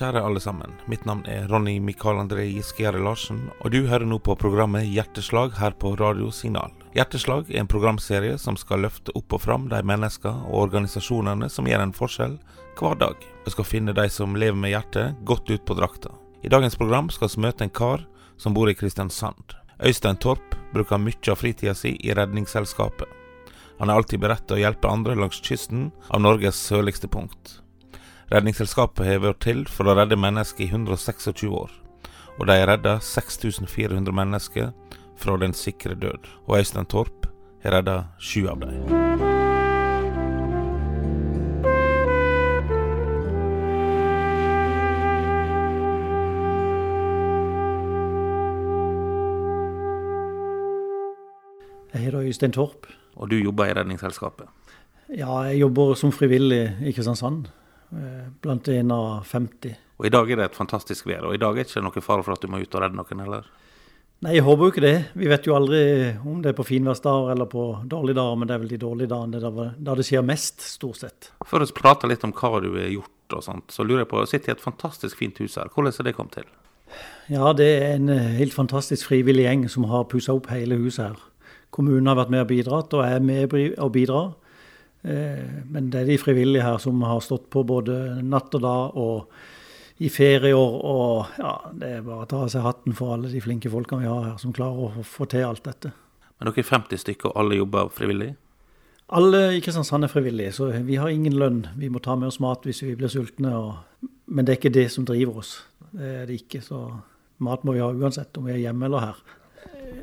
kjære alle sammen. Mitt navn er Ronny Mikael André Giskejære Larsen, og du hører nå på programmet Hjerteslag her på Radio Signal. Hjerteslag er en programserie som skal løfte opp og fram de mennesker og organisasjonene som gjør en forskjell hver dag. Vi skal finne de som lever med hjertet godt ut på drakta. I dagens program skal vi møte en kar som bor i Kristiansand. Øystein Torp bruker mye av fritida si i Redningsselskapet. Han er alltid beredt til å hjelpe andre langs kysten av Norges sørligste punkt. Redningsselskapet har vært til for å redde mennesker i 126 år, og de har redda 6400 mennesker fra den sikre død. Og Øystein Torp har redda sju av dem. Jeg heter Øystein Torp. Og du jobber i Redningsselskapet? Ja, jeg jobber som frivillig i Kristiansand. Eh, blant en av 50. Og I dag er det et fantastisk vær, og i dag er det ikke noe fare for at du må ut og redde noen heller? Nei, jeg håper jo ikke det. Vi vet jo aldri om det er på finværsdager eller på dårlige dager, men det er vel de dårlige dagene da det skjer mest, stort sett. Før vi prater litt om hva du har gjort og sånt, så lurer jeg på, sitter i et fantastisk fint hus her. Hvordan er det kommet til? Ja, det er en eh, helt fantastisk frivillig gjeng som har pussa opp hele huset her. Kommunen har vært med og bidratt, og er med og bidrar. Eh, men det er de frivillige her som har stått på både natt og dag og i ferieår. Og ja, det er bare å ta av seg hatten for alle de flinke folkene vi har her, som klarer å få til alt dette. Men dere er 50 stykker, og alle jobber frivillig? Alle i Kristiansand er frivillige, så vi har ingen lønn. Vi må ta med oss mat hvis vi blir sultne. Og... Men det er ikke det som driver oss. Det er det ikke. Så mat må vi ha uansett, om vi er hjemme eller her.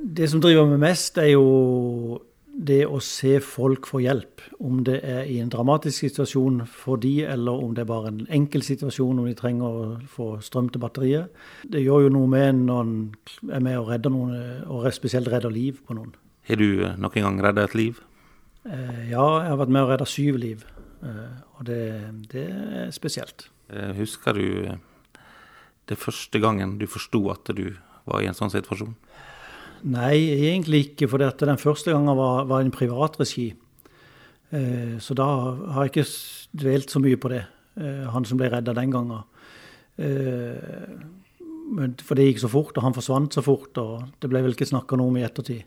Det som driver meg mest, er jo det å se folk få hjelp, om det er i en dramatisk situasjon for de, eller om det er bare en enkel situasjon om de trenger å få strøm til batteriet. Det gjør jo noe med når en er med og redder noen, og spesielt redder liv på noen. Har du eh, noen gang redda et liv? Eh, ja, jeg har vært med og redda syv liv. Eh, og det, det, er spesielt. Husker du det første gangen du forsto at du var i en sånn situasjon? Nei, egentlig ikke. For den første gangen var, var en privatregi. Eh, så da har jeg ikke dvelt så mye på det. Eh, han som ble redda den gangen. Eh, for det gikk så fort, og han forsvant så fort. Og det ble vel ikke snakka noe om i ettertid.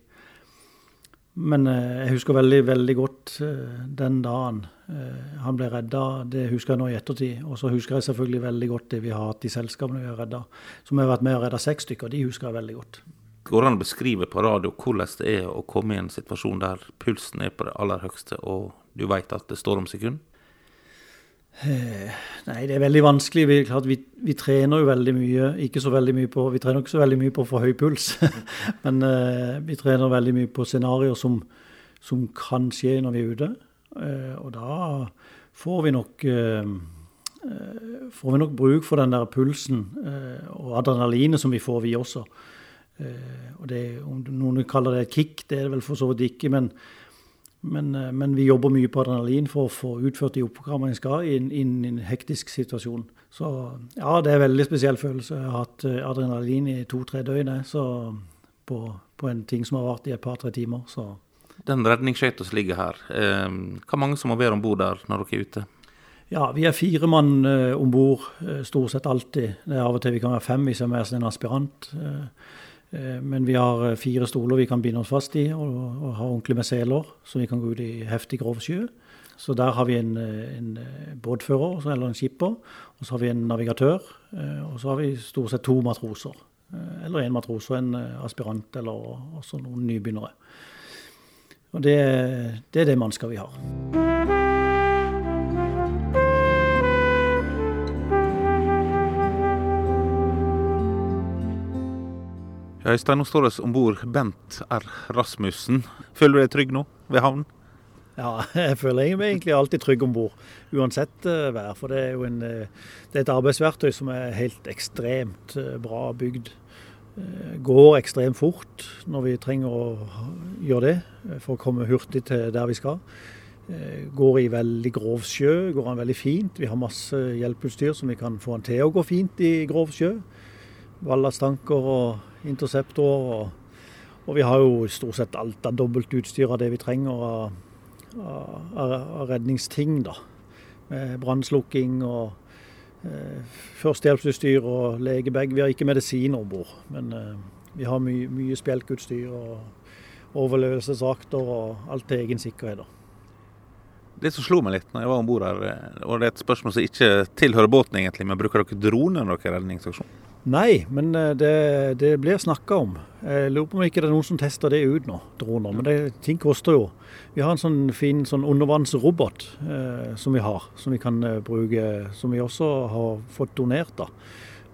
Men eh, jeg husker veldig, veldig godt eh, den dagen eh, han ble redda. Det husker jeg nå i ettertid. Og så husker jeg selvfølgelig veldig godt det vi har hatt i selskapene vi har redda. Som har vært med og redda seks stykker. De husker jeg veldig godt. Går det an å beskrive på radio hvordan det er å komme i en situasjon der pulsen er på det aller høyeste, og du vet at det står om sekund? Eh, nei, det er veldig vanskelig. Vi, klart, vi, vi, trener jo veldig mye. Ikke så veldig mye på, vi trener ikke så veldig mye på få høy puls, men uh, vi trener veldig mye på scenarioer som, som, kan skje når vi er ute. Uh, og da får vi nok uh, får vi nok bruk for den der pulsen og adrenalinet som vi får, vi også. Eh, og det, Om noen kaller det et kick, det er det vel for så vidt ikke. Men, men, eh, men, vi jobber mye på adrenalin for å få utført de oppgavene vi skal i en, en, hektisk situasjon. Så ja, det er en veldig spesiell følelse. Jeg har hatt eh, adrenalin i to-tre døgn så på, på, en ting som har vart i et par-tre timer. så... Den redningsskøyta som ligger her, eh, hva mange som må være om bord der når dere er ute? Ja, Vi er fire mann eh, om bord stort sett alltid. Det er Av og til vi kan være fem hvis vi er med som en aspirant. Eh, men vi har eh, fire stoler vi kan binde oss fast i, og, og har ordentlig med seler, så vi kan gå ut i heftig grov sjø. Så der har vi en, eh, en båtfører, eller en skipper, og så har vi en navigatør. Og så har vi stort sett to matroser. Eller én matros og en aspirant, eller også noen nybegynnere. Og det, det er det mannskapet vi har. Øystein, nå står vi om bord Bent R. Rasmussen. Føler du deg trygg nå ved havnen? Ja, jeg føler meg egentlig alltid trygg om bord, uansett uh, vær. For det er jo en, uh, det er et arbeidsverktøy som er helt ekstremt uh, bra bygd. Går ekstremt fort når vi trenger å gjøre det for å komme hurtig til der vi skal. Går i veldig grov sjø, går han veldig fint. Vi har masse hjelpeutstyr som vi kan få han til å gå fint i grov sjø. Ballastanker og interceptorer. Og, og, vi har jo stort sett alt av dobbeltutstyr av det vi trenger av, av, av redningsting. da. Med brannslukking og førstehjelpsutstyr og legebag. Vi har ikke medisin om bord, men vi har mye, mye spjelkutstyr og overlevelsesakter og alt til egen sikkerhet. Det som slo meg litt når jeg var om bord her, og det er et spørsmål som ikke tilhører båten egentlig, men bruker dere droner når dere redningsaksjon? Nei, men eh, det, det blir snakka om. Jeg lurer på om ikke det er noen som tester det ut nå, droner. Men det, ting koster jo. Vi har en sånn fin sånn undervannsrobot eh, som vi har, som vi kan eh, bruke, som vi også har fått donert. da.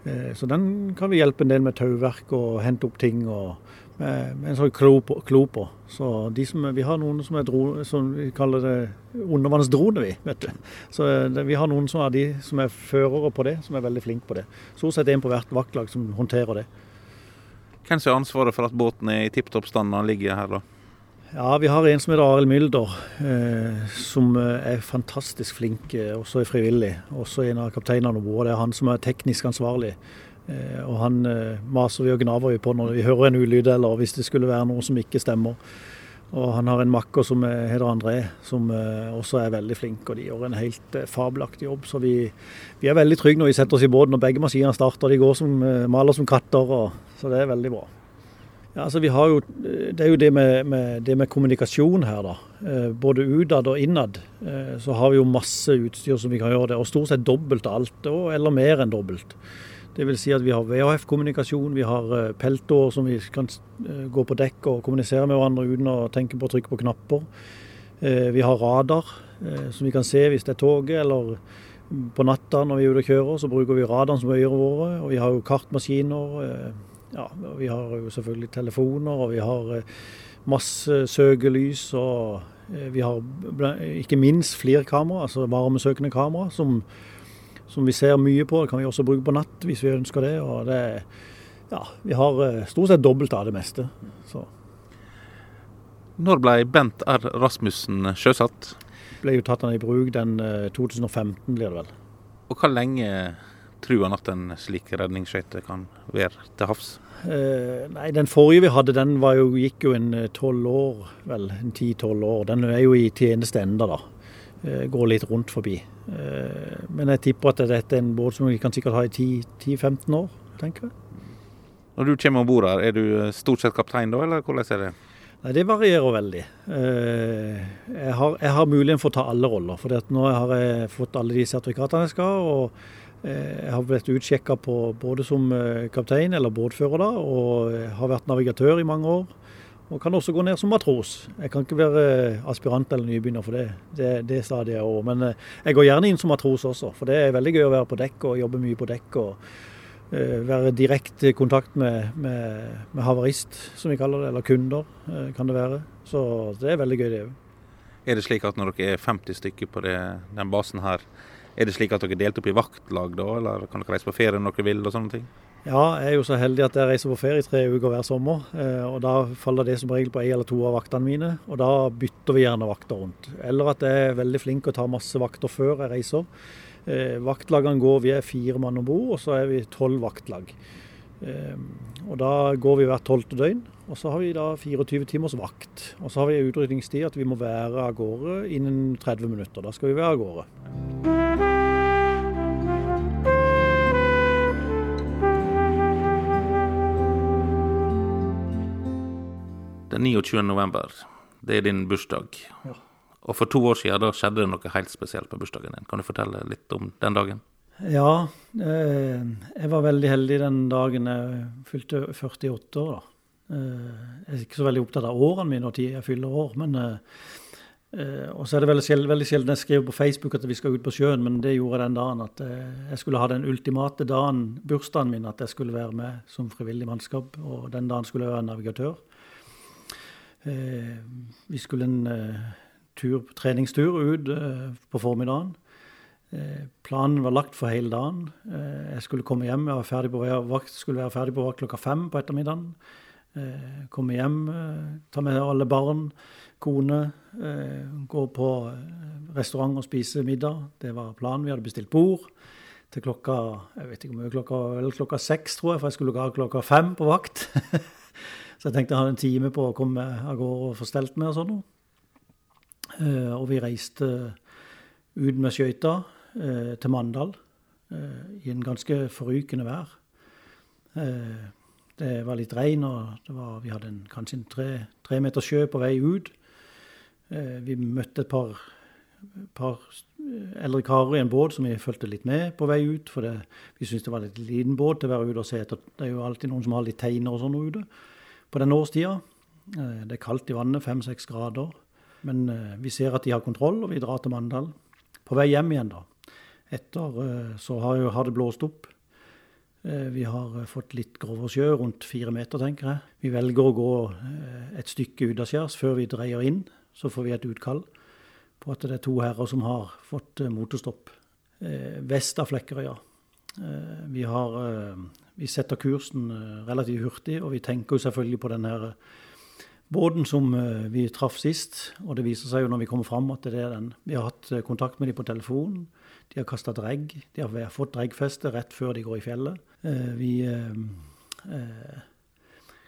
Eh, så den kan vi hjelpe en del med tauverk og hente opp ting. og med, med en sånn klo på, klo på. Så som, Vi har noen som er drone, som vi kaller det undervannsdrone, vi. vet du. Så eh, det, Vi har noen som er de som er førere på det, som er veldig flinke på det. Stort sett en på hvert vaktlag som håndterer det. Hvem som har ansvaret for at båten er i tipp topp stand når den ligger her, da? Ja, Vi har en som heter Arild Mylder, eh, som er fantastisk flink, eh, også er frivillig. Også en av kapteinene om bord. Det er han som er teknisk ansvarlig. Eh, og han eh, maser vi og gnaver vi på når vi hører en ulyd eller hvis det skulle være noe som ikke stemmer. Og han har en makker som heter André, som eh, også er veldig flink. Og de gjør en helt fabelaktig jobb. Så vi, vi er veldig trygge når vi setter oss i båten og begge maskinene starter. De går som maler som katter, og, så det er veldig bra. Ja, altså vi har jo, Det er jo det med, med, det med kommunikasjon her, da. Både utad og innad. Så har vi jo masse utstyr som vi kan gjøre det, og stort sett dobbelt av alt, eller mer enn dobbelt. Vil si at vi har VHF-kommunikasjon, vi har eh, peltår som vi kan gå på dekk og kommunisere med hverandre uten å tenke på å trykke på knapper. Vi har radar som vi kan se hvis det er toget, eller på natta når vi er ute og kjører, så bruker vi radaren som øyre våre. Og vi har jo kartmaskiner ja, vi har jo selvfølgelig telefoner, og vi har eh, masse søkelys. Og eh, vi har ikke minst flirkamera, altså varmesøkende kamera, som, som, vi ser mye på. Det kan vi også bruke på natt hvis vi ønsker det. og det ja, Vi har eh, stort sett dobbelt av det meste. Så. Når ble Bent R. Rasmussen sjøsatt? Ble jo tatt han i bruk den 2015, blir det vel. Og hvor lenge tror han at en slik redningsskøyte kan være til havs? Eh, nei, Den forrige vi hadde, den jo, gikk jo en eh, tolv år, vel. En ti-tolv år. Den er jo i tjeneste enda, da. Eh, går litt rundt forbi. Eh, men jeg tipper at dette er en båt som vi kan sikkert ha i 10-15 år, tenker jeg. Når du kommer om bord her, er du eh, stort sett kaptein da, eller hvordan er det? Nei, Det varierer veldig. Eh, jeg har, jeg har muligheten for å ta alle roller. For nå har jeg fått alle de sertifikatene jeg skal. og jeg har blitt utsjekka både som kaptein eller båtfører da, og har vært navigatør i mange år. Og kan også gå ned som matros. Jeg kan ikke være aspirant eller nybegynner for det. Det, det stadiet over. Men eh, jeg går gjerne inn som matros også, for det er veldig gøy å være på dekk og jobbe mye på dekk. og uh, Være direkte i kontakt med, med, med, havarist, som vi kaller det, eller kunder, kan det være. Så det er veldig gøy, det òg. Er det slik at når dere er 50 stykker på det, den basen her, er det slik at dere er delt opp i vaktlag da, eller kan dere reise på ferie når dere vil og sånne ting? Ja, jeg er jo så heldig at jeg reiser på ferie tre uker hver sommer. Eh, og Da faller det som regel på én eller to av vaktene mine, og da bytter vi gjerne vakter rundt. Eller at jeg er veldig flink å ta masse vakter før jeg reiser. Eh, vaktlagene går, vi er fire mann om bord, og så er vi tolv vaktlag. Eh, og Da går vi hvert tolvte døgn, og så har vi da 24 timers vakt. Og så har vi utrydningstid at vi må være av gårde innen 30 minutter. Da skal vi være av gårde. Den 29. november, det er din bursdag. Ja. Og for to år siden da skjedde det noe helt spesielt på bursdagen din. Kan du fortelle litt om den dagen? Ja, eh, jeg var veldig heldig den dagen jeg fylte 48 år. da. Eh, jeg er ikke så veldig opptatt av årene mine når jeg fyller år, men eh, og så er det veldig sjelden, veldig sjelden jeg skriver på Facebook at vi skal ut på sjøen, men det gjorde jeg den dagen. At jeg skulle ha den ultimate dagen, bursdagen min, at jeg skulle være med som frivillig mannskap. Og den dagen skulle jeg være navigatør. Eh, vi skulle en eh, tur, treningstur ut eh, på formiddagen. Planen var lagt for hele dagen. Jeg skulle komme hjem, jeg var ferdig på vakt, skulle være ferdig på vakt klokka fem på ettermiddagen. Komme hjem, ta med alle barn, kone. Gå på restaurant og spise middag. Det var planen. Vi hadde bestilt bord til klokka jeg vet ikke hvor mye, klokka, klokka seks, tror jeg, for jeg skulle gå av klokka fem på vakt. Så jeg tenkte jeg hadde en time på å komme av gårde og få stelt med og sånn. Uh, og vi reiste ut med skøyta uh, til Mandal. i en ganske forrykende vær. det var litt regn, og var, vi hadde en, kanskje en tre, tre meter sjø på vei ut. vi møtte et par, par eldre karer i en båt som vi fulgte litt med på vei ut. For det, vi syntes det var litt liten båt til å være ute og se etter. Det er jo alltid noen som har litt teiner og sånn ute på den årstida. Det er kaldt i vannet, fem-seks grader. Men vi ser at de har kontroll, og vi drar til Mandal. På vei hjem igjen, da. Etter så har, har det blåst opp. Vi har fått litt grovere sjø, rundt fire meter, tenker jeg. Vi velger å gå et stykke utaskjærs før vi dreier inn. Så får vi et utkall på at det er to herrer som har fått motorstopp vest av Flekkerøya. Vi, har, vi setter kursen relativt hurtig, og vi tenker jo selvfølgelig på den her båten som eh, vi traff sist. Og det viser seg jo når vi kommer fram at det er den. Vi har hatt eh, kontakt med dem på telefonen. De har kasta dregg. De har fått dreggfeste rett før de går i fjellet. Eh, vi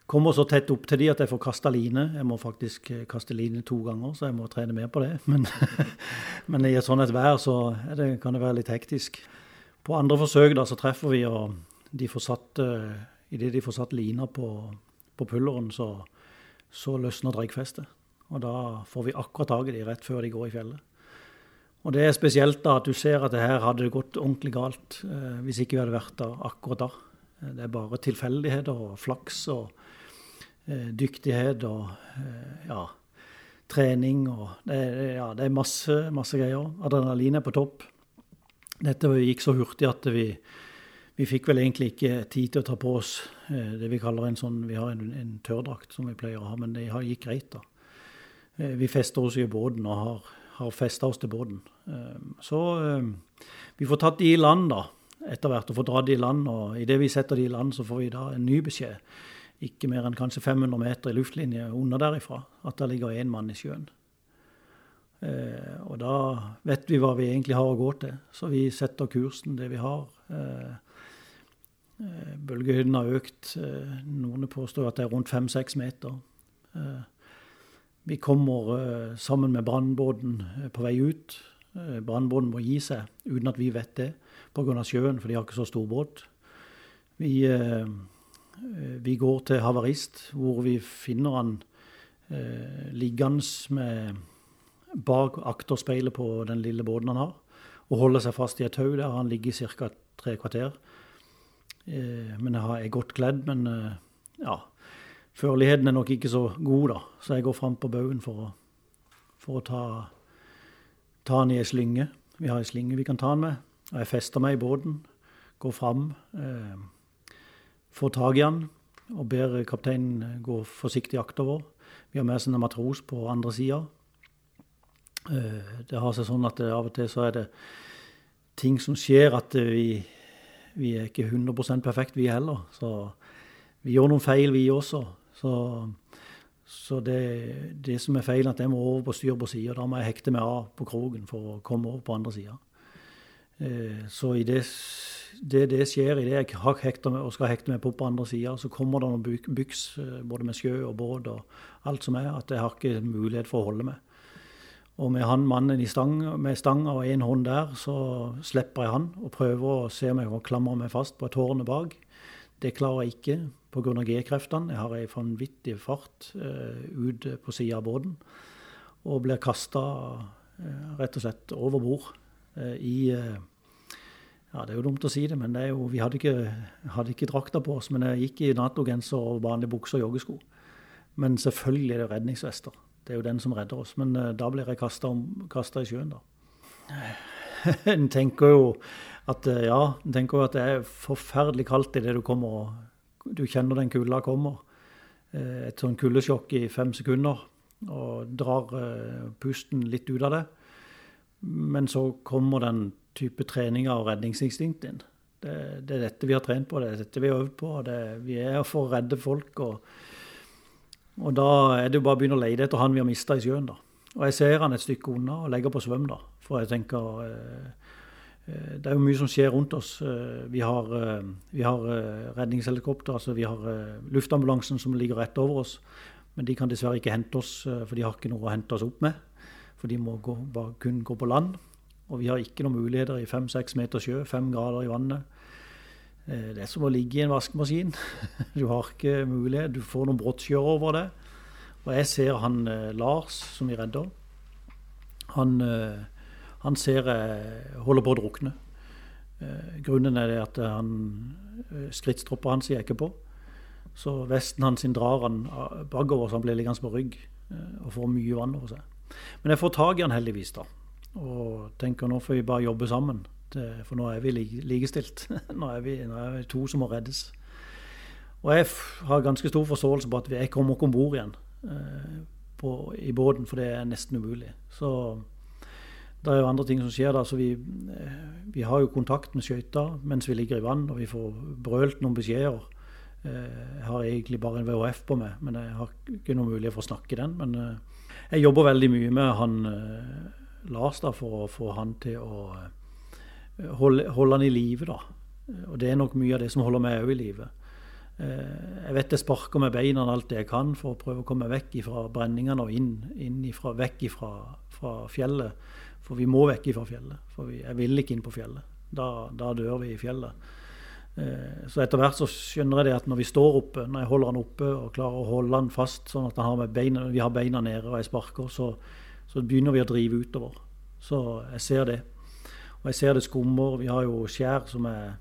kommer så tett opp til de at jeg får kasta line. Jeg må faktisk kaste line to ganger, så jeg må trene mer på det. Men, men i et sånt vær så det, kan det være litt hektisk. På andre forsøk da så treffer vi, og de får satt, idet de får satt lina på, på pulleren, så, så løsner dreggfestet. Og da får vi akkurat tak i de rett før de går i fjellet. Og det er spesielt da at du ser at det her hadde gått ordentlig galt eh, hvis ikke vi hadde vært der akkurat da. Eh, det er bare tilfeldigheter og flaks og eh, dyktighet og eh, ja, trening og det, ja, det er masse, masse greier. Adrenalin er på topp. Dette gikk så hurtig at vi, vi fikk vel egentlig ikke tid til å ta på oss eh, det vi kaller en sånn Vi har en, en tørrdrakt som vi pleier å ha, men det gikk greit, da. Eh, vi fester oss i båten og har, har festa oss til båten. Eh, så vi får tatt de i land, da, etter hvert, og får dratt de i land. Og idet vi setter de i land, så får vi da en ny beskjed. Ikke mer enn kanskje 500 meter i luftlinje under derifra, at der ligger én mann i sjøen. Eh, og da vet vi hva vi egentlig har å gå til, så vi setter kursen det vi har. Eh, Eh, bølgehøyden har økt. Eh, noen påstår at det er rundt fem-seks meter. Eh, vi kommer sammen med brannbåten på vei ut. Brannbåten må gi seg uten at vi vet det, pga. sjøen, for de har ikke så stor båt. Vi, vi går til havarist, hvor vi finner han liggende med bak akterspeilet på den lille båten han har, og holder seg fast i et tau der han ligger i ca. tre kvarter. Eh, men jeg er godt kledd. Men eh, ja, førligheten er nok ikke så god, da. Så jeg går fram på baugen for for å ta, ta han i ei slynge. Vi har ei slynge vi kan ta han med. Og jeg fester meg i båten, går fram, eh, får tak i han og ber kapteinen gå forsiktig aktover. Vi har med oss en matros på andre sida. Det har seg sånn at av og til så er det ting som skjer at vi vi er ikke 100% perfekt, vi heller. Så vi gjør noen feil, vi også. Så, så det, det, som er feilen, at jeg må over på styr på sida. Da må jeg hekte meg av på kroken for å komme over på andre sida. Eh, så i det, det, det skjer, det jeg har hekta meg og skal hekte meg på på andre sida, så kommer det noen byks, eh, både med sjø og båt og alt som er, at jeg har ikke mulighet for å holde meg. Og med han mannen stang, med stanga og én hånd der, så slipper jeg han og prøver å se om jeg kan klamre meg fast på et tårn bak. Det klarer jeg ikke pga. G-kreftene. Jeg har ei vanvittig fart uh, ut på sida av båten. Og blir kasta uh, eh, rett og slett over bord uh, i Ja, det er jo dumt å si det, men det jo, vi hadde ikke, hadde ikke drakta på oss. Men jeg gikk i Nato-genser og vanlige bukser og joggesko. Men selvfølgelig er det redningsvester. Det er jo den som redder oss. Men uh, da blir jeg kasta i sjøen, da. en tenker jo at uh, ja, en tenker jo at det er forferdelig kaldt idet du kommer og du kjenner den kulda kommer. Uh, et sånn kuldesjokk i fem sekunder og drar pusten litt ut av det. Men så kommer den type treninga og redningsinstinkt inn. Det, det, er dette vi har trent på, det er dette vi har øvd på. Det, vi er for å redde folk. og og da er det jo bare å begynne å lete etter han vi har mista i sjøen, da. Og jeg ser han et stykke unna og legger på svøm, da. For jeg tenker eh, eh Det er jo mye som skjer rundt oss. Eh, vi har, eh, vi har redningshelikopter, altså vi har luftambulansen som ligger rett over oss. Men de kan dessverre ikke hente oss, for de har ikke noe å hente oss opp med. For de må gå, bare kun gå på land. Og vi har ikke noen muligheter i fem-seks meter sjø, fem grader i vannet. Eh, det er som å ligge i en vaskemaskin. Du har ikke mulighet. Du får noen bråttskjør over det. Og jeg ser han eh, Lars, som vi redder. Han, han ser jeg holder på å drukne. Grunnen er det at han, skrittstroppa hans ikke på. Så vesten hans drar han bakover, så han blir liggende på rygg og får mye vann over seg. Men jeg får tak i han heldigvis, da. Og tenker nå får vi bare jobbe sammen, for nå er vi likestilt. Nå er vi, nå er vi to som må reddes. Og jeg har ganske stor forståelse på at jeg kommer ikke om bord igjen eh, på, i båten, for det er nesten umulig. Så det er jo andre ting som skjer da. Så vi, eh, vi har jo kontakt med skøyta mens vi ligger i vann, og vi får brølt noen beskjeder. Eh, jeg har egentlig bare en VHF på meg, men jeg har ikke noen mulighet for å snakke den. Men jeg jobber veldig mye med han Lars da, for å få han til å eh, holde, holde han i live. da. Og det er nok mye av det som holder meg òg i live. Eh, jeg vet jeg sparker med beina alt det jeg kan for å prøve å komme vekk fra brenningene og inn, inn ifra, vekk ifra, fra fjellet. For vi må vekk fra fjellet. For vi, jeg vil ikke inn på fjellet. Da, da dør vi i fjellet. Eh, så etter hvert så skjønner jeg det at når vi står oppe, når jeg holder han oppe og klarer å holde han fast sånn at har beina, vi har beina nede og jeg sparker, så, så begynner vi å drive utover. Så jeg ser det. Og jeg ser det skummer. Vi har jo skjær som er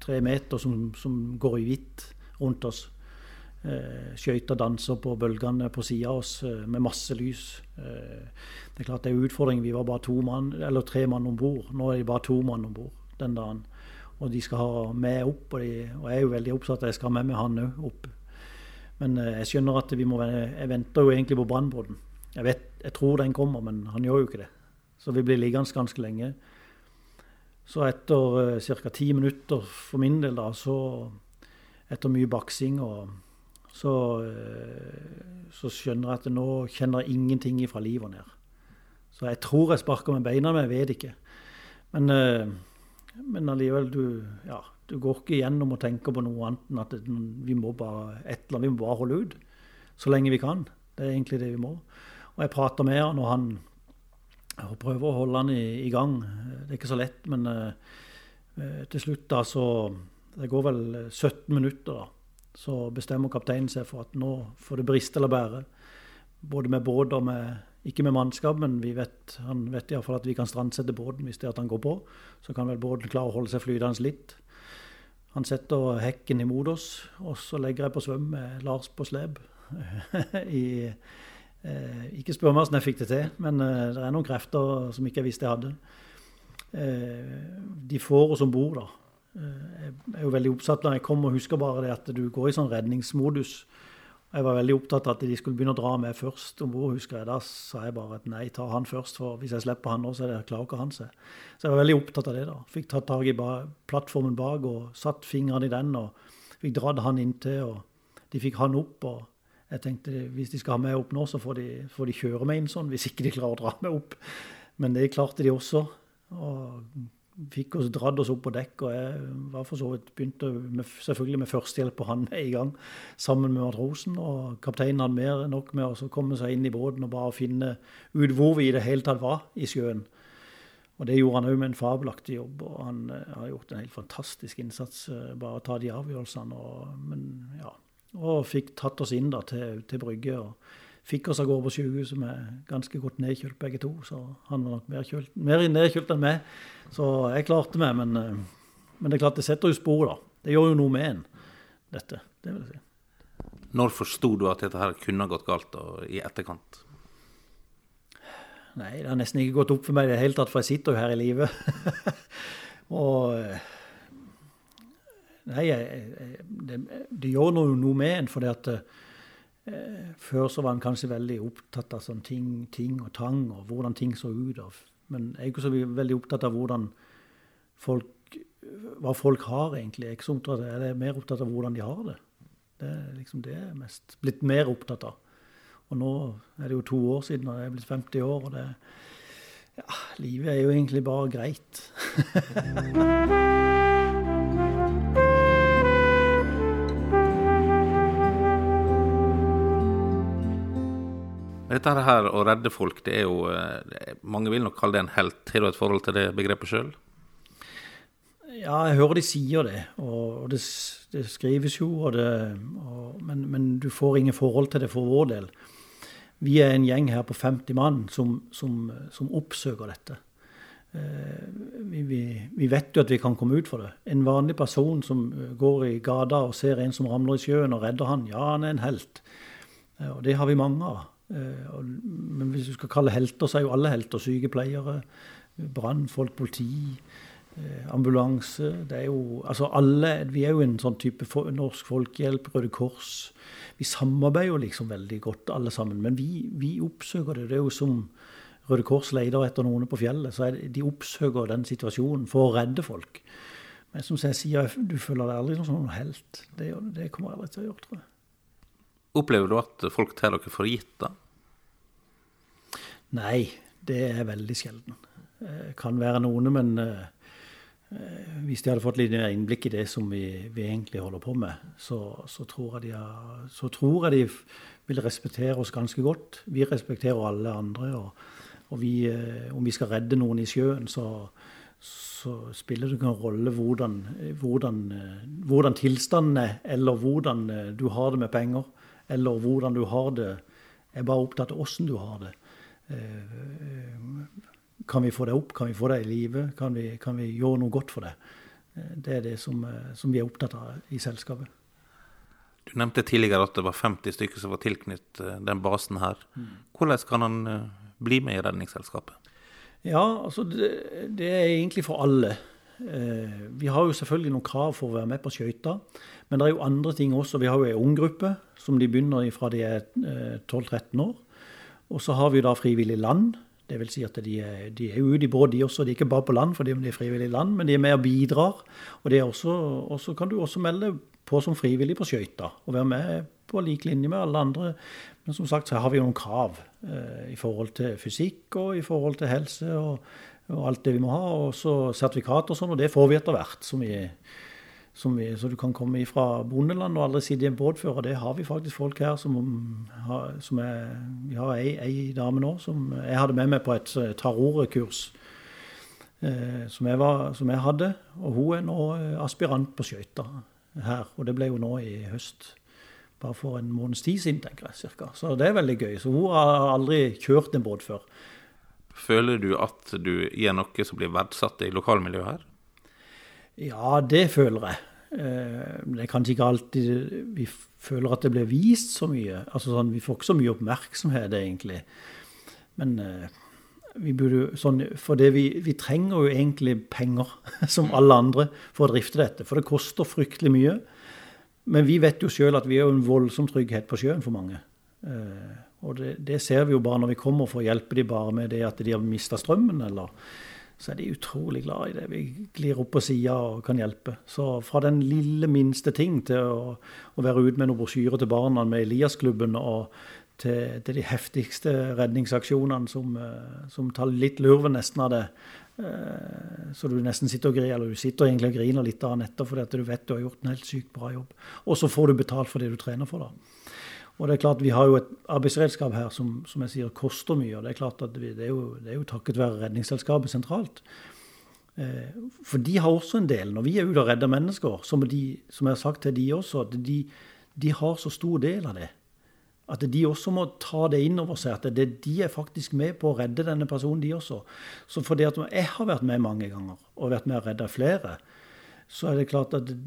tre meter, som, som går i hvitt rundt oss. Eh, Skøyter danser på bølgene på sida av oss eh, med masse lys. Eh, det er klart det er en utfordring. Vi var bare to mann, eller tre mann om bord. Nå er de bare to mann om bord den dagen. Og de skal ha meg opp, og, de, og jeg er jo veldig oppsatt av at jeg skal ha med meg han òg opp. Men eh, jeg skjønner at vi må Jeg venter jo egentlig på brannbåten. Jeg, vet, jeg tror den kommer, men han gjør jo ikke det. Så vi blir liggende ganske lenge. Så etter uh, ca. ti minutter for min del, da, så etter mye baksing og så, uh, så skjønner jeg at jeg nå kjenner jeg ingenting fra livet og ned. Så jeg tror jeg sparker med beina, men jeg vet ikke. Men, uh, men allikevel, du, ja, du går ikke gjennom og tenker på noe annet enn at vi må bare et eller annet, vi må bare holde ut så lenge vi kan. Det er egentlig det vi må. Og jeg prater med han, og han og prøver å holde han i, i, gang. Det er ikke så lett, men uh, til slutt da så Det går vel 17 minutter, da. Så bestemmer kapteinen seg for at nå får det briste eller bære. Både med båt og med Ikke med mannskap, men vi vet, han vet iallfall at vi kan strandsette båten hvis det er at han går på. Så kan vel båten klare å holde seg flytende litt. Han setter hekken imot oss, og så legger jeg på svøm med Lars på slep. I Eh, ikke spør meg hvordan jeg fikk det til, men eh, det er noen krefter som ikke jeg visste jeg hadde. Eh, de får oss om bord, da. Eh, jeg er jo veldig oppsatt når jeg kommer og husker bare det at du går i sånn redningsmodus. Jeg var veldig opptatt av at de skulle begynne å dra med først om bord, husker jeg. Da sa jeg bare at nei, ta han først, for hvis jeg slipper han nå, så er det klarer ikke han seg. Så jeg var veldig opptatt av det, da. Fikk tatt tak i plattformen bak og satt fingrene i den og fikk dratt han inntil, og de fikk han opp. og jeg tenkte hvis de skal ha meg opp nå, så får de, får de kjøre meg inn sånn, hvis ikke de klarer å dra meg opp. Men det klarte de også. Og fikk oss dratt oss opp på dekk. Og jeg var for så vidt begynte med, selvfølgelig med førstehjelp på han med i gang, sammen med matrosen. Og kapteinen hadde mer enn nok med å komme seg inn i båten og bare finne ut hvor vi i det hele tatt var i sjøen. Og det gjorde han òg med en fabelaktig jobb, og han uh, har gjort en helt fantastisk innsats. Uh, bare å ta de avgjørelsene. Og, men ja, og fikk tatt oss inn da til, til Brygge. og Fikk oss av gårde på sykehuset med ganske godt nedkjølt begge to. Så han var nok mer, kjølt, mer nedkjølt enn meg. Så jeg klarte meg, men, eh, men det er klart det setter jo spor, da. Det gjør jo noe med en, dette. Det vil jeg si. Når forsto du at dette her kunne gått galt og, i etterkant? Nei, det har nesten ikke gått opp for meg i det hele tatt, for jeg sitter jo her i live. og Nei, det, det gjør noe, noe med en. For at eh, før så var en kanskje veldig opptatt av sånn ting, ting, og tang, og hvordan ting så ut. Og, men jeg er ikke så veldig opptatt av hvordan folk, hva folk har, egentlig. Jeg er, ikke så opptatt, jeg er mer opptatt av hvordan de har det. Det er liksom det jeg er mest blitt mer opptatt av. Og nå er det jo to år siden, og jeg er blitt 50 år, og det Ja, livet er jo egentlig bare greit. Dette her å redde folk, det er jo Mange vil nok kalle det en helt. Har du et forhold til det begrepet sjøl? Ja, jeg hører de sier det, og det, det skrives jo, og det, og, men, men, du får ingen forhold til det for vår del. Vi er en gjeng her på 50 mann som, som, som oppsøker dette. Eh, vi, vi, vi, vet jo at vi kan komme ut for det. En vanlig person som eh, går i gata og ser en som ramler i sjøen og redder han, ja, han er en helt. Eh, og det har vi mange av. Men hvis du skal kalle helter, så er jo alle helter. Sykepleiere, brannfolk, politi. Eh, ambulanse. Det er jo Altså alle Vi er jo en sånn type Norsk Folkehjelp, Røde Kors. Vi samarbeider jo liksom veldig godt alle sammen. Men vi, vi oppsøker det. Det er jo som Røde Kors leter etter noen på fjellet. Så det, de oppsøker den situasjonen for å redde folk. Men som jeg sier, du føler deg aldri som noen helt. Det, det kommer jeg aldri til å gjøre, tror jeg. Opplever du at folk tar dere for gitt, da? Nei, det er veldig sjelden. Det kan være noen, men eh, Eh, hvis de hadde fått litt innblikk i det som vi, vi egentlig holder på med, så, så, tror de, så, tror jeg de, vil respektere oss ganske godt. Vi respekterer alle andre. Og, og vi, eh, om vi skal redde noen i sjøen, så, så spiller det ingen rolle hvordan, hvordan, hvordan, tilstanden er, eller hvordan du har det med penger, eller hvordan du har det. Jeg er bare opptatt av åssen du har det. Eh, kan vi få det opp? Kan vi få det i live? Kan, kan, vi gjøre noe godt for det? Eh, det er det som, eh, som, vi er opptatt av i selskapet. Du nevnte tidligere at det var 50 stykker som var tilknyttet den basen her. Mm. Hvordan kan han bli med i Redningsselskapet? Ja, altså det, det er egentlig for alle. Vi har jo selvfølgelig noen krav for å være med på skøyta, men det er jo andre ting også. Vi har jo ei unggruppe som de begynner fra de er 12-13 år. Og så har vi da frivillig land, det vil si at de er, de er ute i båt, de også. De er ikke bare på land fordi de er frivillige land, men de er med og bidrar. Og også kan du også melde på som frivillig på skøyta og være med på lik linje med alle andre. Men som sagt så har vi jo noen krav eh, i forhold til fysikk og i forhold til helse og, og alt det vi må ha. Og så sertifikat og sånn, og det får vi etter hvert. som vi vi, så du kan komme fra bondeland og aldri sitte i en båtfører. Det har vi faktisk folk her som, som er Vi har ei, ei, dame nå som jeg hadde med meg på et eh, tarorekurs eh, som, som, jeg hadde. Og hun er nå eh, aspirant på skøyter her. Og det ble jo nå i høst. Bare for en måneds tid siden, tenker jeg. Cirka. Så det er veldig gøy. Så hun har aldri kjørt en båt før. Føler du at du gjør noe som blir verdsatt i lokalmiljøet her? Ja, det føler jeg. Eh, det er kanskje ikke alltid vi føler at det blir vist så mye. Altså sånn, Vi får ikke så mye oppmerksomhet, egentlig. Men eh, vi burde, sånn, for det vi, vi, trenger jo egentlig penger, som alle andre, for å drifte dette. For det koster fryktelig mye. Men vi vet jo sjøl at vi er jo en voldsom trygghet på sjøen for mange. Og det, det, ser vi jo bare når vi kommer for å hjelpe dem bare med det at de har mista strømmen, eller så er de utrolig glad i det. Vi glir opp på sida og kan hjelpe. Så fra den lille minste ting til å, å være ute med noen brosjyrer til barna med Eliasklubben, og til, til, de heftigste redningsaksjonene som, eh, som tar litt lurven nesten av det. Eh, så du nesten sitter og griner, eller du sitter egentlig og griner litt av etter fordi at du vet du har gjort en helt sykt bra jobb. Og så får du betalt for det du trener for, da. Og det er klart Vi har jo et arbeidsredskap her som, som jeg sier koster mye. og Det er klart at vi, det, er jo, det er jo takket være Redningsselskapet sentralt. Eh, for de har også en del. Når vi er ute og redder mennesker, som, de, som jeg har sagt til de også, at de, de har så stor del av det. At de også må ta det inn over seg. At det, de er faktisk med på å redde denne personen, de også. Så fordi at jeg har vært med mange ganger, og vært med å redde flere, så er det klart at det,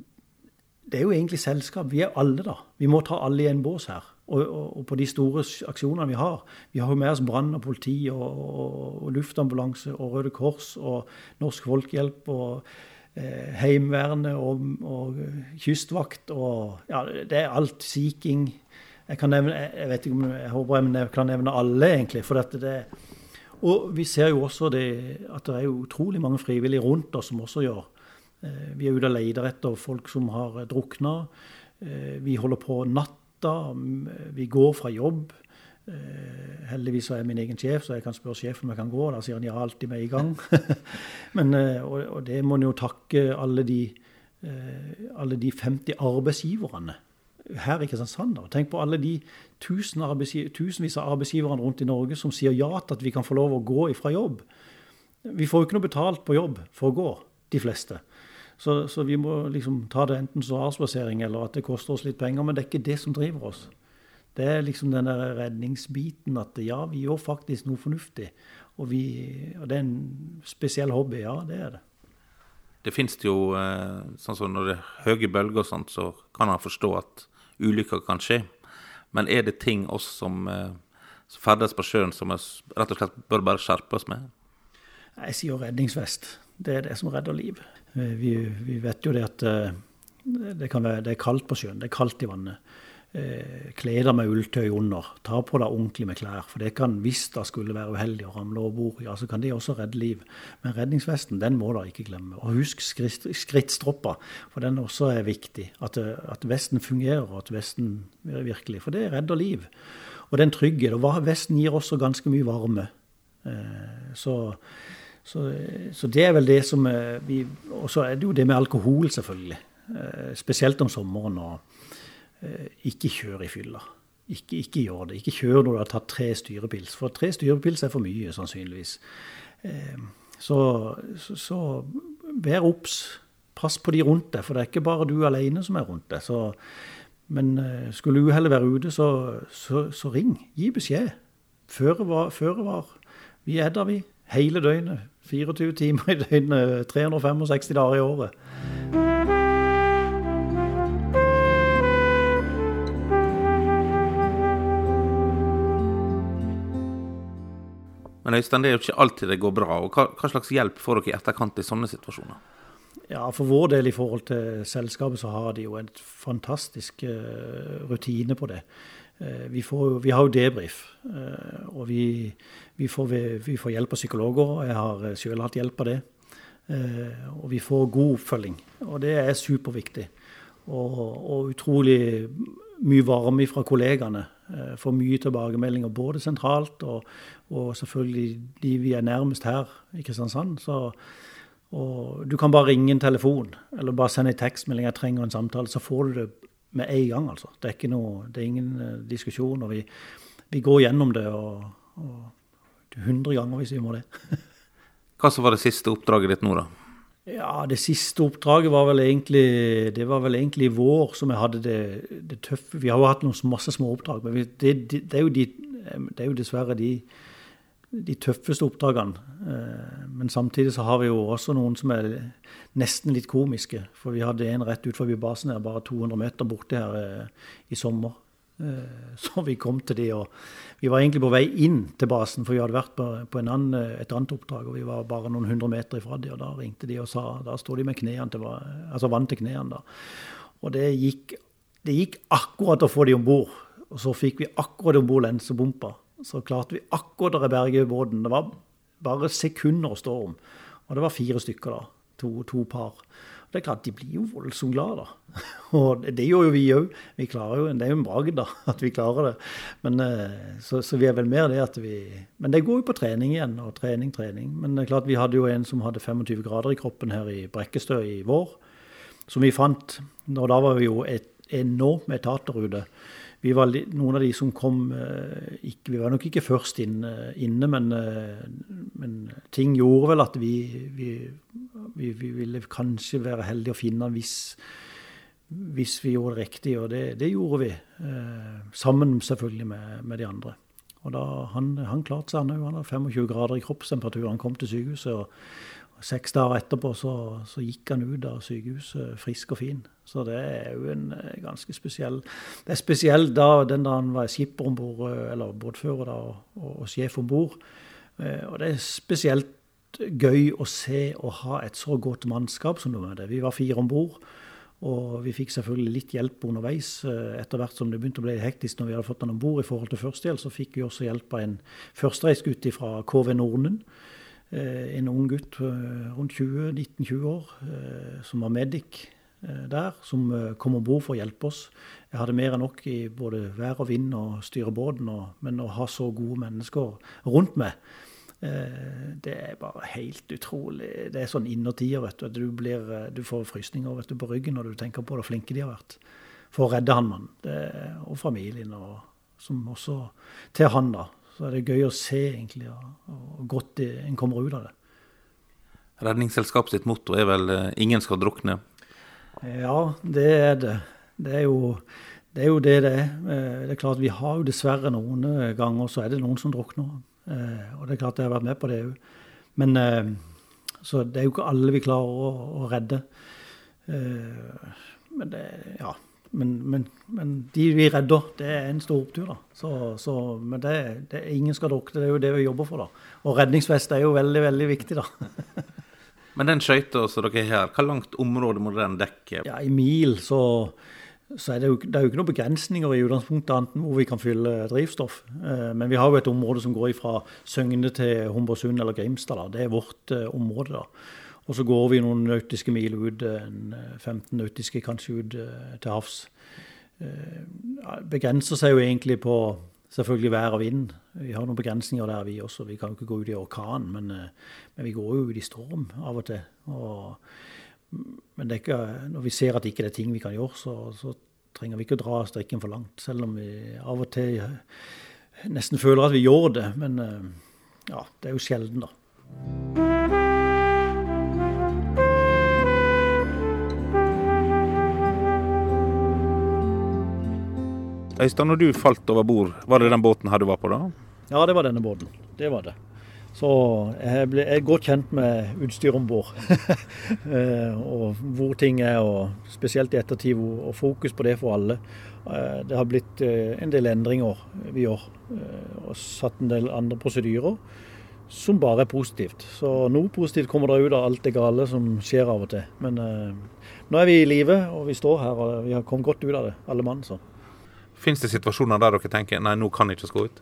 det er jo egentlig selskap. Vi er alle, da. Vi må ta alle i en bås her. Og, og, på de store aksjonene vi har. Vi har jo med oss brann og politi og, og, luftambulanse og Røde Kors og Norsk Folkehjelp og eh, Heimevernet og, kystvakt og Ja, det er alt. Sea. Jeg kan nevne, jeg vet ikke om jeg håper jeg kan nevne alle, egentlig. for dette det Og vi ser jo også det, at det er utrolig mange frivillige rundt oss som også gjør. Eh, vi er ute og leter etter folk som har drukna. Eh, vi holder på natt natta. Vi går fra jobb. Uh, heldigvis er jeg min egen sjef, så jeg kan spørre sjefen om jeg kan gå. Da sier han ja, alltid med i gang. Men, uh, og, og, det må en jo takke alle de, uh, alle de 50 arbeidsgiverne her i Kristiansand. Da. Tenk på alle de tusen tusenvis av arbeidsgiverne rundt i Norge som sier ja til at vi kan få lov å gå ifra jobb. Vi får jo ikke noe betalt på jobb for å gå, de fleste. Så, så vi må liksom ta det enten som avspasering eller at det koster oss litt penger. Men det er ikke det som driver oss. Det er liksom den der redningsbiten at ja, vi gjør faktisk noe fornuftig. Og, vi, og det er en spesiell hobby. Ja, det er det. Det fins jo eh, sånn som Når det er høye bølger, og sånt, så kan man forstå at ulykker kan skje. Men er det ting oss som, eh, som ferdes på sjøen som vi rett og slett bør bare skjerpe oss med? Jeg sier redningsvest. Det er det som redder liv. Eh, vi, vi vet jo det at det, være, det er kaldt på sjøen. Det er kaldt i vannet eh, kle deg med ulltøy under. Ta på deg ordentlig med klær. For det kan, hvis det skulle være uheldig å ramle over bord, ja, så kan det også redde liv. Men redningsvesten, den må dere ikke glemme. Og husk skritt, skrittstroppa, for den også er viktig. At, at, vesten fungerer, og at vesten virkelig For det redder liv. Og den trygghet. Og vesten gir også ganske mye varme. Eh, så så, så, det er vel det som eh, vi Og så er det jo det med alkohol, selvfølgelig. Eh, spesielt om sommeren. og Eh, ikke kjør i fylla. Ikke, ikke, gjør det. Ikke kjør når du har tatt tre styrepils, for tre styrepils er for mye, sannsynligvis. Eh, så, så, så vær obs. Pass på de rundt deg, for det er ikke bare du alene som er rundt deg. Så, men eh, skulle uhellet være ute, så, ring. Gi beskjed. Føre var, føre var. Vi er der, vi. Hele døgnet. 24 timer i døgnet. 365 dager i året. Men Øystein, det er jo ikke alltid det går bra. og Hva, hva slags hjelp får dere i etterkant i sånne situasjoner? Ja, For vår del i forhold til selskapet så har de jo en fantastisk uh, rutine på det. Uh, vi, får, vi, har jo debrief, uh, og vi, vi, får, vi, får, hjelp av psykologer. og Jeg har selv hatt hjelp av det. og vi får god oppfølging, og det er superviktig. Og, og utrolig mye varme fra kollegaene. Eh, får mye tilbakemeldinger både sentralt og, og, selvfølgelig de vi er nærmest her i Kristiansand. Så, og du kan bare ringe en telefon eller bare sende en tekstmelding 'jeg trenger en samtale', så får du det med en gang. altså. Det er, ikke noe, det er ingen uh, diskusjon. og vi, vi, går gjennom det og, og 100 ganger hvis vi må det. Hva så var det siste oppdraget ditt nå, da? Ja, det siste oppdraget var vel egentlig det var vel egentlig i vår som jeg hadde det, det tøffe. Vi har jo hatt noen masse små oppdrag, men vi, det, det, er de, det, er jo dessverre de, de tøffeste oppdragene. Eh, men samtidig så har vi jo også noen som er nesten litt komiske. For vi hadde en rett ut forbi basen her, bare 200 meter borte her eh, i sommer. Eh, så vi kom til de, og vi var egentlig på vei inn til basen, for vi hadde vært på, annen, et annet oppdrag, og vi var bare noen hundre meter ifra de, og da ringte de og sa Da sto de med knærne til, altså vann til knærne, da. Og det gikk, det gikk akkurat å få de om bord. Og så fikk vi akkurat om bord lensebompa. Så klarte vi akkurat å berge båten. Det var bare sekunder å stå om. Og det var fire stykker, da. To, to par. Det er klart, De blir jo voldsomt glade, da. Og det gjør jo vi òg. Vi klarer jo, Det er jo en bragd da, at vi klarer det. Men, eh, så, så, vi er vel mer det at vi Men det går jo på trening igjen. og trening, trening. Men det er klart, vi hadde jo en som hadde 25 grader i kroppen her i Brekkestø i vår, som vi fant. Og da var vi jo et enormt med etater ute vi var noen av de som kom eh, ikke, Vi var nok ikke først inne, inne men, eh, men, ting gjorde vel at vi, vi, vi, vi, ville kanskje være heldige å finne en hvis, hvis vi gjorde det riktig, og det, det gjorde vi. Eh, sammen selvfølgelig med, med, de andre. Og da, han, han klarte seg, han òg. Han har 25 grader i kroppstemperatur. Han kom til sykehuset. og Seks dager etterpå så, så, gikk han ut av sykehuset frisk og fin. Så det er jo en eh, ganske spesiell Det er spesielt da den da han var skipper om bord, eh, eller båtfører da, og, og, sjef om bord. Eh, og det er spesielt gøy å se og ha et så godt mannskap som det var. Vi var fire om bord. Og vi fikk selvfølgelig litt hjelp underveis. Etter hvert som det begynte å bli hektisk når vi hadde fått han om bord i forhold til førstehjelp, så fikk vi også hjelp av en førstereisgutt fra KV Norden. Eh, en ung gutt rundt 20-19-20 år eh, som var medic eh, der, som kom om bord for å hjelpe oss. Jeg hadde mer enn nok i både vær og vind og styre båten, men å ha så gode mennesker rundt meg, det er bare helt utrolig. Det er sånn innertier, vet du. Du, blir, du får frysninger vet du, på ryggen når du tenker på hvor flinke de har vært. for å redde han mannen. og familien, og som også til han. da. Så er det gøy å se egentlig og godt en kommer ut av det. Redningsselskapet sitt motto er vel 'ingen skal drukne'? Ja, det er det. Det er jo det er jo det det er. Det er klart Vi har jo dessverre noen ganger så er det noen som drukner. Og det er klart jeg har vært med på det òg. Men så det er jo ikke alle vi klarer å, å redde. Men det, ja. Men, men, men, de vi redder, det er en stor opptur. da. Så, så, men det, det, ingen skal drukne, det er jo det vi jobber for. da. Og redningsvest er jo veldig, veldig viktig, da. men den skøyta som dere har hvor langt område må den dekke? Ja, I mil så så er det, jo, det er jo ikke noen begrensninger i utgangspunktet annet hvor vi kan fylle drivstoff. Eh, men vi har jo et område som går fra Søgne til Homborsund eller Grimstad. Da. Det er vårt eh, område. da. Og så går vi noen nautiske mil ut, 15 eh, nautiske kanskje ut til havs. Begrenser seg jo egentlig på selvfølgelig vær og vind. Vi har noen begrensninger der, vi også. Vi kan jo ikke gå ut i orkan, men, men vi går jo ut i storm av og til. Og men ikke, når vi ser at ikke det er ting vi kan gjøre, så, så trenger vi ikke å dra strikken for langt. Selv om vi av og til nesten føler at vi gjør det. Men eh, ja, det er jo sjelden, da. Øystein, når du falt over bord, var det den båten her du var på da? Ja, det var denne båten. Det var det. Så jeg, ble, jeg er godt kjent med utstyr om bord. Eh, og hvor ting er, og spesielt i ettertid, og fokus på det for alle. Eh, det har blitt eh, en del endringer vi gjør, og satt en del andre prosedyrer som bare er positivt. Så noe positivt kommer det ut av alt det gale som skjer av og til. Men nå er vi i live, og vi står her, og vi har kommet godt ut av det, alle mann. Fins det situasjoner der dere tenker nei, nå kan jeg ikke gå ut?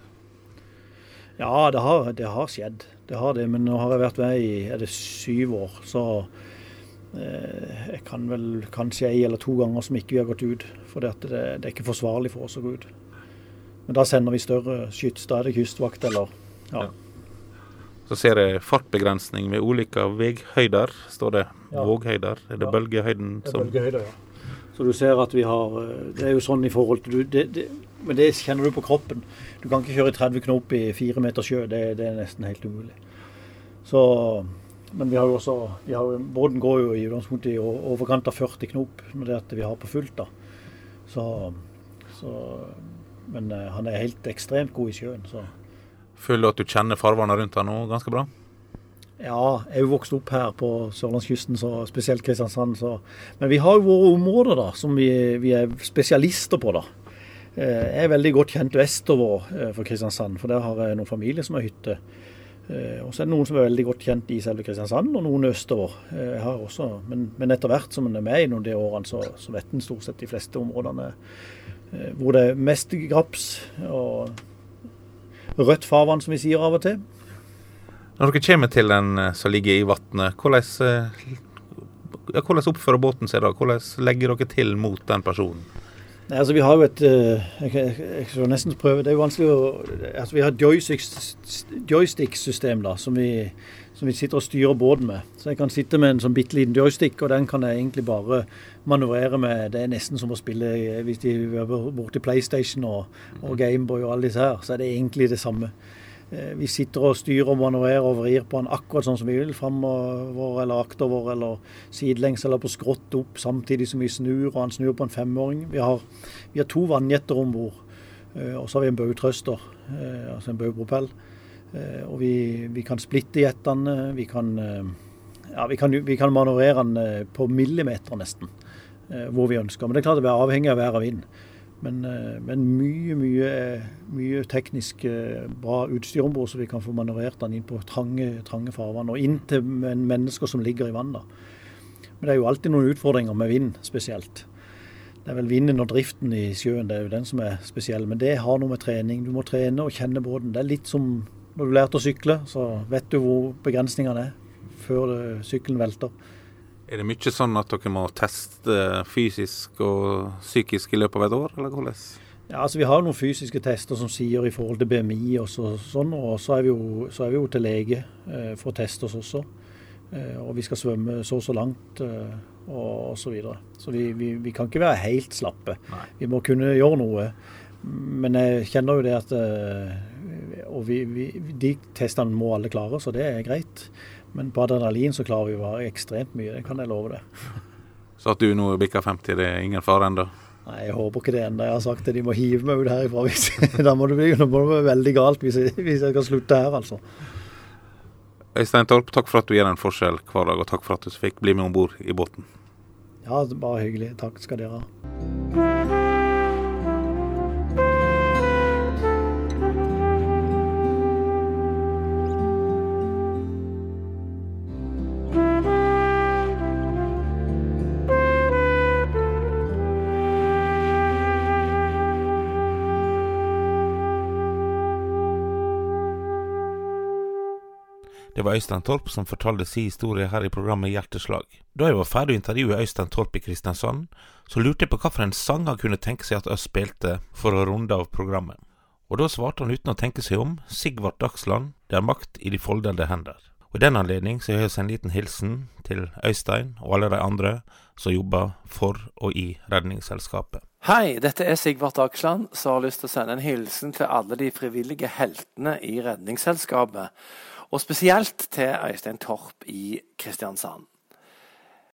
Ja, det har, det har, skjedd. Det har det. Men nå har jeg vært med i er det syv år, så eh, jeg kan vel kanskje ei eller to ganger som ikke vi har gått ut. For det, det, er ikke forsvarlig for oss å gå ut. Men da sender vi større skyts. Da er det kystvakt eller ja. ja. Så ser jeg fartbegrensning ved ulike veihøyder, står det. Ja. Våghøyder. Er det ja. bølgehøyden som Det er bølgehøyder, ja. Så du ser at vi har eh, Det er jo sånn i forhold til det, det, Men det kjenner du på kroppen. Du kan ikke kjøre 30 knop i fire meter sjø. Det, det, er nesten helt umulig. Så, men vi har jo også har, Båten går jo i utgangspunktet i overkant av 40 knop med det at vi har på fullt. da. Så, så, men uh, han er helt ekstremt god i sjøen. så. Føler du at du kjenner farvannet rundt deg nå ganske bra? Ja, jeg er jo vokst opp her på sørlandskysten, så spesielt Kristiansand. Så. Men vi har jo våre områder da, som vi, vi er spesialister på. da. Jeg eh, er veldig godt kjent vestover eh, for Kristiansand, for der har jeg noen familier som har hytte. Eh, og så er det noen som er veldig godt kjent i selve Kristiansand, og noen østover. Jeg har også, men, men etter hvert som en er med i noen av de årene, så, så vet en stort sett de fleste områdene hvor det er mest graps og rødt farvann, som vi sier av og til. Når dere kommer til den som ligger i vannet, hvordan, hvordan oppfører båten seg da? Hvordan legger dere til mot den personen? Nei, altså Vi har jo et eh, jeg skal nesten prøve, Det er jo vanskelig å altså Vi har et joystick-system da, som vi, som vi, sitter og styrer båten med. Så jeg kan sitte med en sånn bitte liten joystick, og den kan jeg egentlig bare manøvrere med. Det er nesten som å spille hvis de er borti PlayStation og, og Gameboy og alle disse her. Så er det egentlig det samme. Eh, vi sitter og styrer og manøvrerer og vrir på den akkurat sånn som vi vil. Framover eller aktover eller sidelengs eller på skrått opp samtidig som vi snur. Og han snur på en femåring. Vi har, vi har to vannjetter om bord. Eh, og så har vi en bautrøster, eh, altså en baugpropell. Og vi, vi, kan splitte jettene. Vi kan, ja, vi kan, vi kan manøvrere den på millimeter nesten, hvor vi ønsker. Men det er klart det er avhengig av vær og vind. Men, eh, men, mye, mye, mye teknisk eh, bra utstyr om bord, så vi kan få manøvrert den inn på trange, trange farvann. Og inn til mennesker som ligger i vannet. Men det er jo alltid noen utfordringer med vind spesielt. Det er vel vinden og driften i sjøen det er jo den som er spesiell. Men det har noe med trening. Du må trene og kjenne båten. Det er litt som når du lærte å sykle, så vet du hvor begrensningene er før sykkelen velter. Er det mye sånn at dere må teste fysisk og psykisk i løpet av et år, eller hvordan? Ja, altså Vi har noen fysiske tester som sier i forhold til BMI og så, sånn, og så er, jo, så er, vi jo, til lege eh, for å teste oss også. Eh, og vi skal svømme så og så langt. Eh, og osv. Så, videre. så vi, vi, vi, kan ikke være helt slappe. Nei. Vi må kunne gjøre noe. Men jeg kjenner jo det at eh, Og vi, vi, de testene må alle klare, så det er greit. Men på adrenalin så klarer vi å være ekstremt mye, det kan jeg love det. Så at du nå bikker 50, det er ingen fare ennå? Nei, jeg håper ikke det ennå. Jeg har sagt at de må hive meg ut herifra. Hvis, da må det bli, det være veldig galt hvis jeg, hvis jeg kan slutte her, altså. Øystein Torp, takk for at du gjør en forskjell hver dag, og takk for at du fikk bli med om bord i båten. Ja, bare hyggelig. Takk skal dere ha. Øystein Torp som fortalte sin historie her i programmet Hjerteslag. Da jeg var ferdig å intervjue Øystein Torp i Kristiansand, så lurte jeg på hvilken sang han kunne tenke seg at oss spilte for å runde av programmet. Og da svarte han uten å tenke seg om, Sigvart Dagsland, det er makt i de foldede hender. Og I den anledning så har vi en liten hilsen til Øystein og alle de andre som jobber for og i Redningsselskapet. Hei, dette er Sigvart Dagsland, som har lyst til å sende en hilsen til alle de frivillige heltene i Redningsselskapet og spesielt til Øystein Torp i Kristiansand.